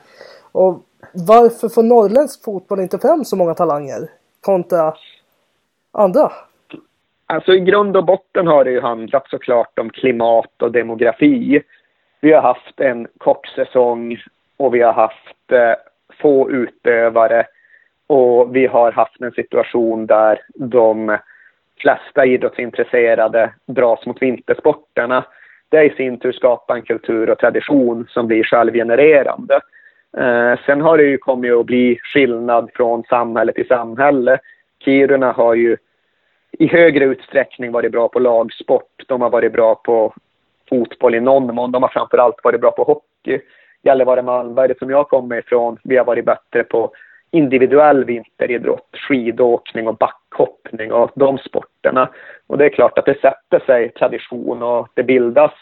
S3: Och varför får norrländsk fotboll inte fram så många talanger kontra andra?
S5: Alltså i grund och botten har det ju handlat såklart om klimat och demografi. Vi har haft en kort säsong och vi har haft eh, få utövare och vi har haft en situation där de flesta idrottsintresserade dras mot vintersporterna. Det i sin tur skapar en kultur och tradition som blir självgenererande. Eh, sen har det ju kommit att bli skillnad från samhälle till samhälle. Kiruna har ju i högre utsträckning varit bra på lagsport. De har varit bra på fotboll i någon mån. De har framförallt varit bra på hockey. Gällivare Malmberget som jag kommer ifrån, vi har varit bättre på individuell vinteridrott, skidåkning och backhoppning och de sporterna. Och det är klart att det sätter sig tradition och det bildas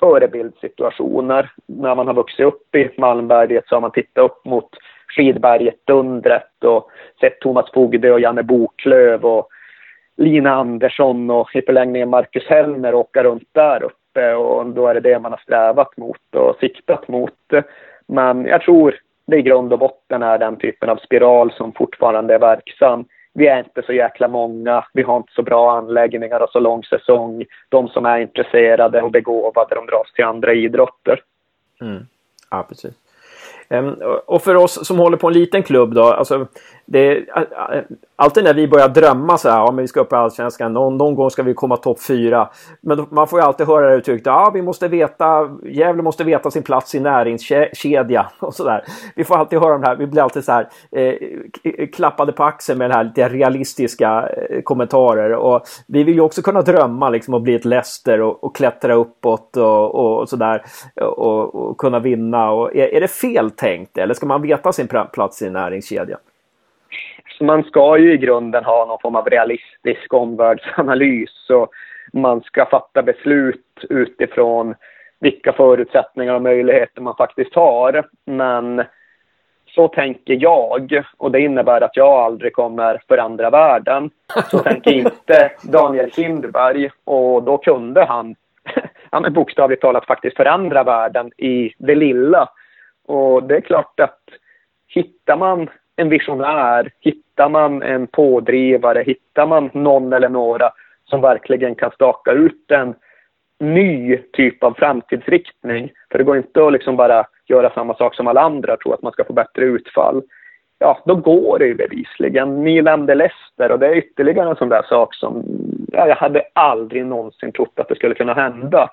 S5: förebildssituationer. När man har vuxit upp i Malmberget så har man tittat upp mot skidberget Dundret och sett Thomas Fogdö och Janne Boklöv och Lina Andersson och i förlängningen Marcus Hellner åka runt där uppe och då är det det man har strävat mot och siktat mot. Men jag tror det i grund och botten är den typen av spiral som fortfarande är verksam. Vi är inte så jäkla många, vi har inte så bra anläggningar och så lång säsong. De som är intresserade och begåvade, de dras till andra idrotter.
S4: Mm. Ja, precis. Ehm, och för oss som håller på en liten klubb då, alltså det, alltid när vi börjar drömma så här, ja men vi ska upp i Allsvenskan, någon, någon gång ska vi komma topp fyra. Men man får ju alltid höra det uttrycket, ja vi måste veta, Gävle måste veta sin plats i näringskedja och sådär. Vi får alltid höra de här, vi blir alltid så här eh, eh klappade på axeln med den här lite realistiska eh, kommentarer. Och vi vill ju också kunna drömma liksom och bli ett Leicester och, och klättra uppåt och, och, och sådär och, och, kunna vinna. Och, är, är det fel tänkt eller ska man veta sin plats i näringskedjan?
S5: Så man ska ju i grunden ha någon form av realistisk omvärldsanalys och man ska fatta beslut utifrån vilka förutsättningar och möjligheter man faktiskt har. Men så tänker jag och det innebär att jag aldrig kommer förändra världen. Så tänker inte Daniel Kindberg och då kunde han ja, men bokstavligt talat faktiskt förändra världen i det lilla. Och det är klart att hittar man en visionär, hittar man en pådrivare, hittar man någon eller några som verkligen kan staka ut en ny typ av framtidsriktning. För det går inte att liksom bara göra samma sak som alla andra och tro att man ska få bättre utfall. Ja, då går det ju bevisligen. Ni nämnde Leicester och det är ytterligare en sån där sak som ja, jag hade aldrig någonsin trott att det skulle kunna hända.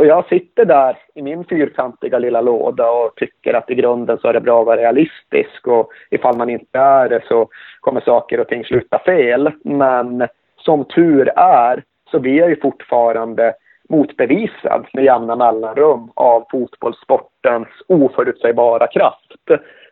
S5: Så jag sitter där i min fyrkantiga lilla låda och tycker att i grunden så är det bra att vara realistisk och ifall man inte är det så kommer saker och ting sluta fel. Men som tur är så blir jag ju fortfarande motbevisad med jämna mellanrum av fotbollssportens oförutsägbara kraft.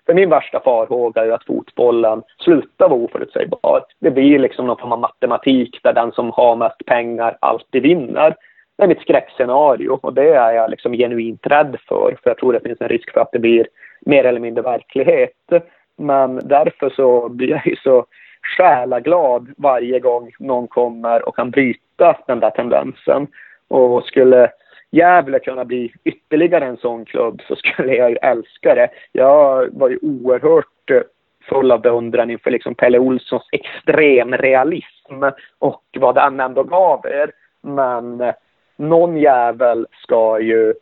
S5: För min värsta farhåga är att fotbollen slutar vara oförutsägbar. Det blir liksom någon form av matematik där den som har mest pengar alltid vinner det är mitt skräckscenario och det är jag liksom genuint rädd för. För jag tror det finns en risk för att det blir mer eller mindre verklighet. Men därför så blir jag ju så själaglad varje gång någon kommer och kan bryta den där tendensen. Och skulle Gävle kunna bli ytterligare en sån klubb så skulle jag ju älska det. Jag var ju oerhört full av beundran inför liksom Pelle Olssons extremrealism och vad han ändå gav er. Men eh, någon jävel ska ju,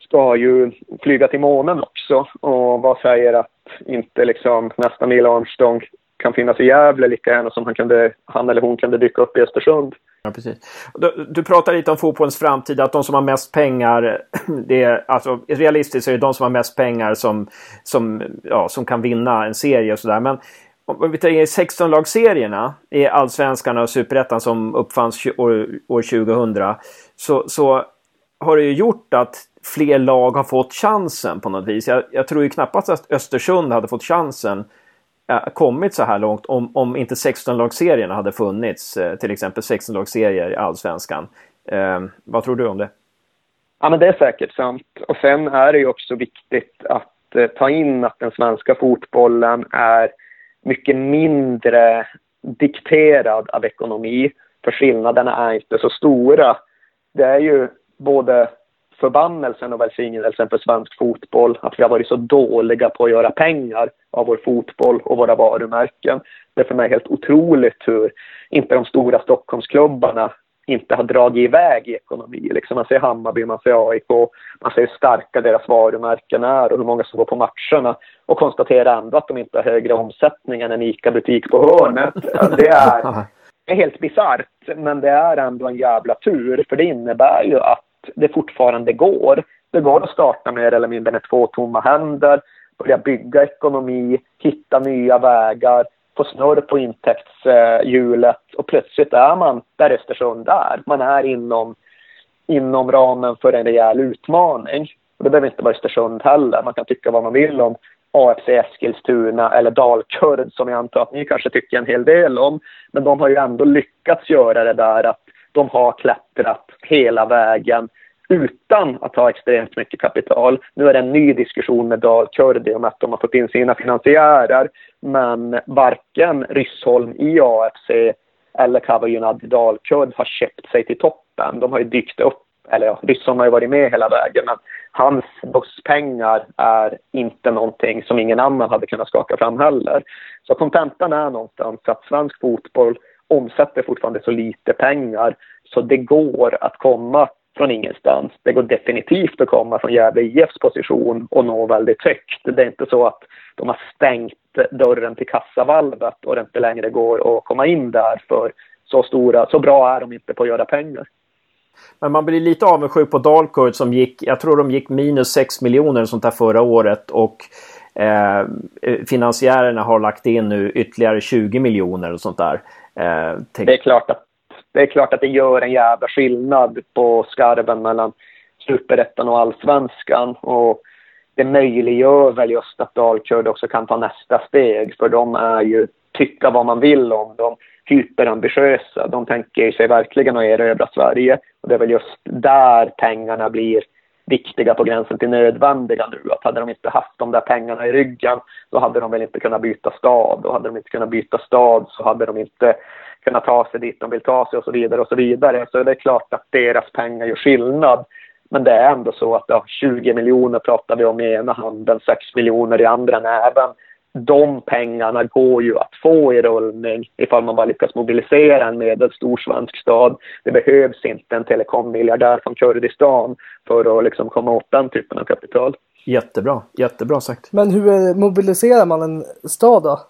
S5: ska ju flyga till månen också. Och vad säger att inte liksom nästa Neil Armstrong kan finnas i Gävle lika gärna som han, kunde, han eller hon kunde dyka upp i Östersund.
S4: Ja, precis. Du, du pratar lite om fotbollens framtid, att de som har mest pengar, det är, alltså, realistiskt är det de som har mest pengar som, som, ja, som kan vinna en serie och sådär. Men om vi tar 16-lagsserierna i Allsvenskan och Superettan som uppfanns år, år 2000 så, så har det ju gjort att fler lag har fått chansen på något vis. Jag, jag tror ju knappast att Östersund hade fått chansen äh, kommit så här långt om, om inte 16-lagsserierna hade funnits. Äh, till exempel 16-lagsserier i Allsvenskan. Eh, vad tror du om det?
S5: Ja, men det är säkert sant. Och sen är det ju också viktigt att eh, ta in att den svenska fotbollen är mycket mindre dikterad av ekonomi. För skillnaderna är inte så stora. Det är ju både förbannelsen och välsignelsen för svensk fotboll att vi har varit så dåliga på att göra pengar av vår fotboll och våra varumärken. Det är för mig helt otroligt hur inte de stora Stockholmsklubbarna inte har dragit iväg i ekonomi. Liksom man ser Hammarby, man ser AIK, man ser hur starka deras varumärken är och hur många som går på matcherna och konstaterar ändå att de inte har högre omsättning än en ICA-butik på hörnet. Det är, är helt bisarrt, men det är ändå en jävla tur för det innebär ju att det fortfarande går. Det går att starta mer eller mindre med två tomma händer, börja bygga ekonomi, hitta nya vägar, få snurr på intäktshjulet och plötsligt är man där Östersund är. Man är inom, inom ramen för en rejäl utmaning. Och det behöver inte vara Östersund heller. Man kan tycka vad man vill om AFC Eskilstuna eller Dalkurd som jag antar att ni kanske tycker en hel del om. Men de har ju ändå lyckats göra det där att de har klättrat hela vägen utan att ha extremt mycket kapital. Nu är det en ny diskussion med Dalkurd om att de har fått in sina finansiärer. Men varken Ryssholm i AFC eller Kavajunad Dalkurd har köpt sig till toppen. De har ju dykt upp, eller ja, Ryssholm har ju varit med hela vägen. Men hans busspengar är inte någonting som ingen annan hade kunnat skaka fram heller. Så kontentan är någonstans att svensk fotboll omsätter fortfarande så lite pengar så det går att komma från ingenstans. Det går definitivt att komma från Gävle IFs position och nå väldigt högt. Det är inte så att de har stängt dörren till kassavalvet och det inte längre går att komma in där för så stora, så bra är de inte på att göra pengar.
S4: Men man blir lite avundsjuk på Dalkurd som gick, jag tror de gick minus 6 miljoner sånt där förra året och eh, finansiärerna har lagt in nu ytterligare 20 miljoner och sånt där.
S5: Eh, det, är klart att, det är klart att det gör en jävla skillnad på skarven mellan superettan och allsvenskan. Och det möjliggör väl just att Dalkurd också kan ta nästa steg. För de är ju, tycka vad man vill om dem, hyperambitiösa. De tänker sig verkligen att erövra Sverige. Och det är väl just där pengarna blir viktiga på gränsen till nödvändiga nu. Att hade de inte haft de där pengarna i ryggen då hade de väl inte kunnat byta stad. Och hade de inte kunnat byta stad så hade de inte kunnat ta sig dit de vill ta sig och så vidare och så vidare. Så det är klart att deras pengar gör skillnad. Men det är ändå så att ja, 20 miljoner pratar vi om i ena handen, 6 miljoner i andra näven de pengarna går ju att få i rullning ifall man bara lyckas mobilisera en medelstor svensk stad. Det behövs inte en telekommiljardär från Kurdistan för att liksom komma åt den typen av kapital.
S4: Jättebra, jättebra sagt.
S3: Men hur mobiliserar man en stad då?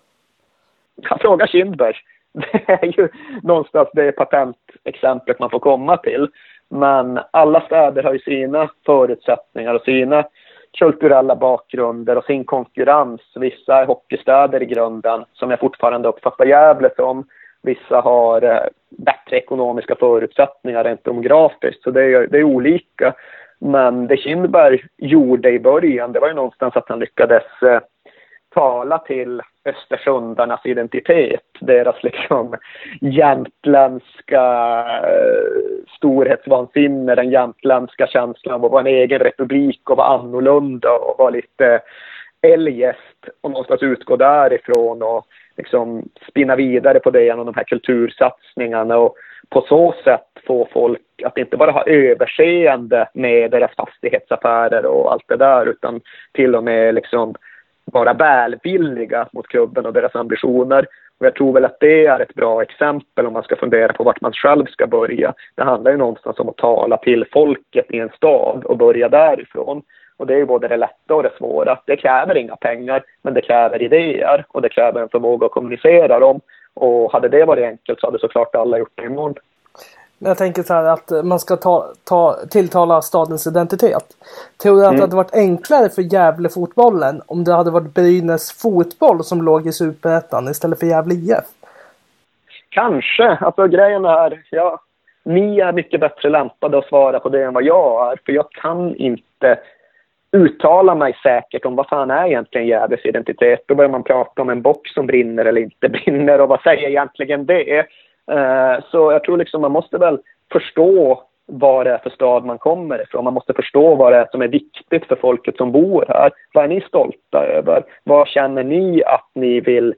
S5: Ja, fråga Kindberg. Det är ju någonstans det patentexemplet man får komma till. Men alla städer har ju sina förutsättningar och sina kulturella bakgrunder och sin konkurrens. Vissa är hockeystäder i grunden, som jag fortfarande uppfattar Gävle som. Vissa har eh, bättre ekonomiska förutsättningar rent demografiskt, så det är, det är olika. Men det Kindberg gjorde i början, det var ju någonstans att han lyckades eh, tala till östersundarnas identitet, deras liksom jämtländska eh, storhetsvansinne, den jämtländska känslan av att vara en egen republik och vara annorlunda och vara lite eljest och någonstans utgå därifrån och liksom spinna vidare på det genom de här kultursatsningarna och på så sätt få folk att inte bara ha överseende med deras fastighetsaffärer och allt det där utan till och med liksom vara välvilliga mot klubben och deras ambitioner. Och jag tror väl att det är ett bra exempel om man ska fundera på vart man själv ska börja. Det handlar ju någonstans om att tala till folket i en stad och börja därifrån. Och det är ju både det lätta och det svåra. Det kräver inga pengar, men det kräver idéer och det kräver en förmåga att kommunicera dem. Och hade det varit enkelt så hade såklart alla gjort det imorgon.
S3: Jag tänker så här att man ska ta, ta, tilltala stadens identitet. Tror du att mm. det hade varit enklare för Gävle-fotbollen om det hade varit Brynäs fotboll som låg i Superettan istället för Gävle IF?
S5: Kanske. Alltså grejen är, ja, ni är mycket bättre lämpade att svara på det än vad jag är. För jag kan inte uttala mig säkert om vad fan är egentligen Gävles identitet. Då börjar man prata om en box som brinner eller inte brinner och vad säger egentligen det? Eh, så jag tror liksom man måste väl förstå vad det är för stad man kommer ifrån. Man måste förstå vad det är som är viktigt för folket som bor här. Vad är ni stolta över? Vad känner ni att ni vill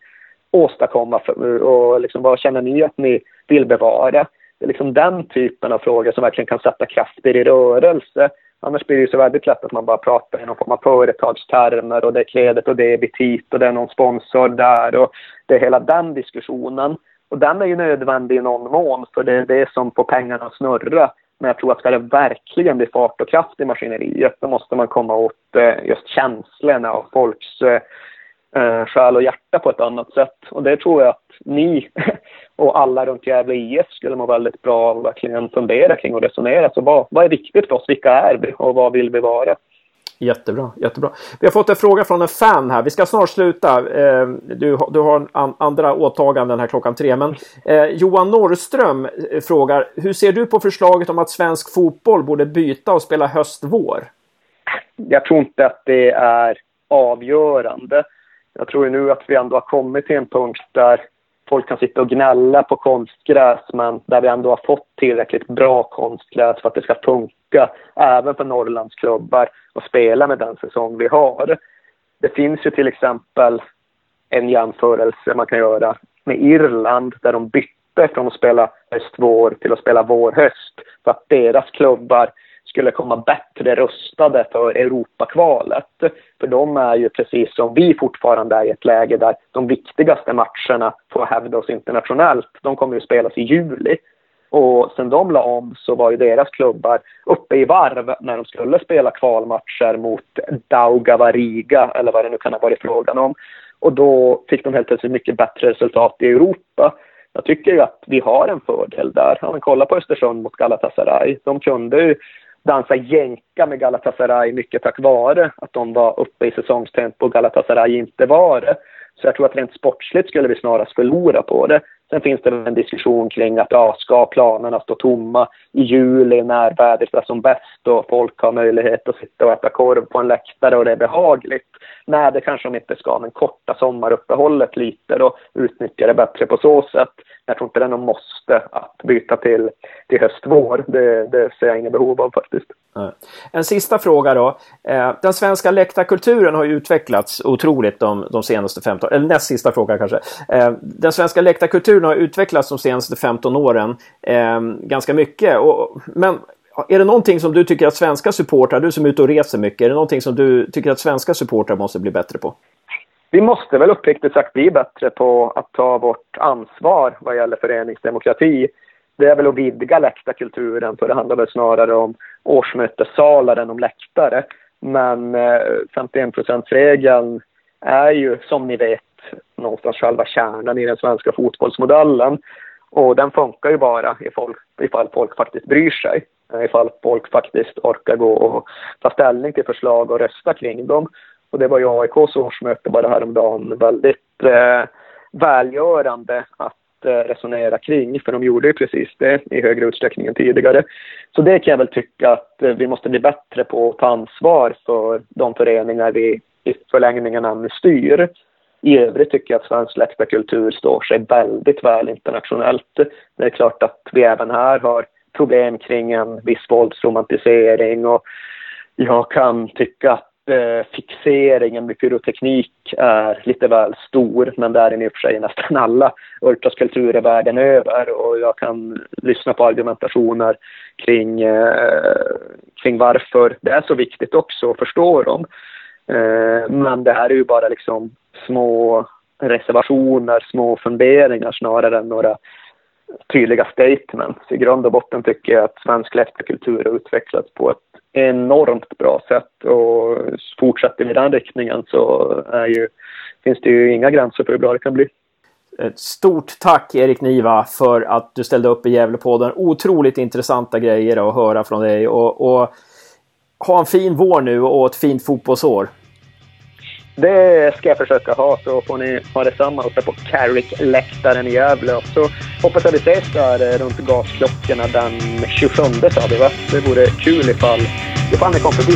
S5: åstadkomma för, och liksom, vad känner ni att ni vill bevara? Det är liksom den typen av frågor som verkligen kan sätta krafter i rörelse Annars blir det ju så väldigt lätt att man bara pratar i någon form av företagstermer och det är klädet och det är betit och det är någon sponsor där och det är hela den diskussionen. Och den är ju nödvändig i någon mån för det är det som får pengarna att snurra. Men jag tror att ska det verkligen bli fart och kraft i maskineriet då måste man komma åt eh, just känslorna och folks eh, eh, själ och hjärta på ett annat sätt. Och det tror jag att ni och alla runt Gävle IF skulle må väldigt bra av att verkligen fundera kring och resonera. Så vad, vad är viktigt för oss? Vilka är vi och vad vill vi vara?
S4: Jättebra, jättebra. Vi har fått en fråga från en fan här. Vi ska snart sluta. Eh, du, du har andra åtaganden här klockan tre. Men eh, Johan Norrström eh, frågar, hur ser du på förslaget om att svensk fotboll borde byta och spela höst-vår?
S5: Jag tror inte att det är avgörande. Jag tror nu att vi ändå har kommit till en punkt där folk kan sitta och gnälla på konstgräs men där vi ändå har fått tillräckligt bra konstgräs för att det ska funka även för Norrlandsklubbar att spela med den säsong vi har. Det finns ju till exempel en jämförelse man kan göra med Irland där de bytte från att spela höst-vår till att spela vår-höst för att deras klubbar skulle komma bättre rustade för Europakvalet. För de är ju precis som vi fortfarande är i ett läge där de viktigaste matcherna får hävda oss internationellt. De kommer ju spelas i juli. Och sen de la om så var ju deras klubbar uppe i varv när de skulle spela kvalmatcher mot Daugava Riga eller vad det nu kan ha varit frågan om. Och då fick de helt plötsligt mycket bättre resultat i Europa. Jag tycker ju att vi har en fördel där. Om man kollar på Östersund mot Galatasaray. De kunde ju dansa jänka med Galatasaray mycket tack vare att de var uppe i säsongstempo och Galatasaray inte var det. Så jag tror att rent sportsligt skulle vi snarast förlora på det. Sen finns det en diskussion kring att ja, ska planerna stå tomma i juli när vädret är som bäst och folk har möjlighet att sitta och äta korv på en läktare och det är behagligt. Nej, det kanske de inte ska, men korta sommaruppehållet lite då, utnyttja det bättre på så sätt. Jag tror inte det är någon måste att byta till, till höst-vår. Det, det ser jag inget behov av faktiskt.
S4: En sista fråga då. Eh, den svenska läktarkulturen har ju utvecklats otroligt de, de senaste 15 eller näst sista fråga kanske. Eh, den svenska läktarkulturen har utvecklats de senaste 15 åren eh, ganska mycket. Och, men är det någonting som du tycker att svenska supportrar, du som är ute och reser mycket, är det någonting som du tycker att svenska supportrar måste bli bättre på?
S5: Vi måste väl uppriktigt sagt bli bättre på att ta vårt ansvar vad gäller föreningsdemokrati. Det är väl att vidga läktarkulturen, för det handlar väl snarare om årsmötessalar än om läktare. Men eh, 51%-regeln är ju, som ni vet, någonstans själva kärnan i den svenska fotbollsmodellen. Och den funkar ju bara ifall, ifall folk faktiskt bryr sig. Ifall folk faktiskt orkar gå och ta ställning till förslag och rösta kring dem. Och det var ju AIKs årsmöte bara häromdagen väldigt eh, välgörande att eh, resonera kring, för de gjorde ju precis det i högre utsträckning än tidigare. Så det kan jag väl tycka att eh, vi måste bli bättre på att ta ansvar för de föreningar vi i förlängningen ännu styr. I övrigt tycker jag att svensk läktarkultur står sig väldigt väl internationellt. Det är klart att vi även här har problem kring en viss våldsromantisering och jag kan tycka att eh, fixeringen vid pyroteknik är lite väl stor, men det är den i och för sig nästan alla ultraskulpturer världen över och jag kan lyssna på argumentationer kring, eh, kring varför det är så viktigt också och förstå dem. Eh, men det här är ju bara liksom små reservationer, små funderingar snarare än några tydliga statements. I grund och botten tycker jag att svensk läktarkultur har utvecklats på ett enormt bra sätt och fortsätter vi i den riktningen så är ju, finns det ju inga gränser för hur bra det kan bli.
S4: Ett stort tack Erik Niva för att du ställde upp i Gävlepodden. Otroligt intressanta grejer att höra från dig och, och ha en fin vår nu och ett fint fotbollsår.
S5: Det ska jag försöka ha, så får ni ha detsamma uppe på Carrick-läktaren i Gävle. Och så hoppas jag vi ses där eh, runt gasklockorna den 27 sa vi va? Det vore kul ifall, ifall ni kom förbi.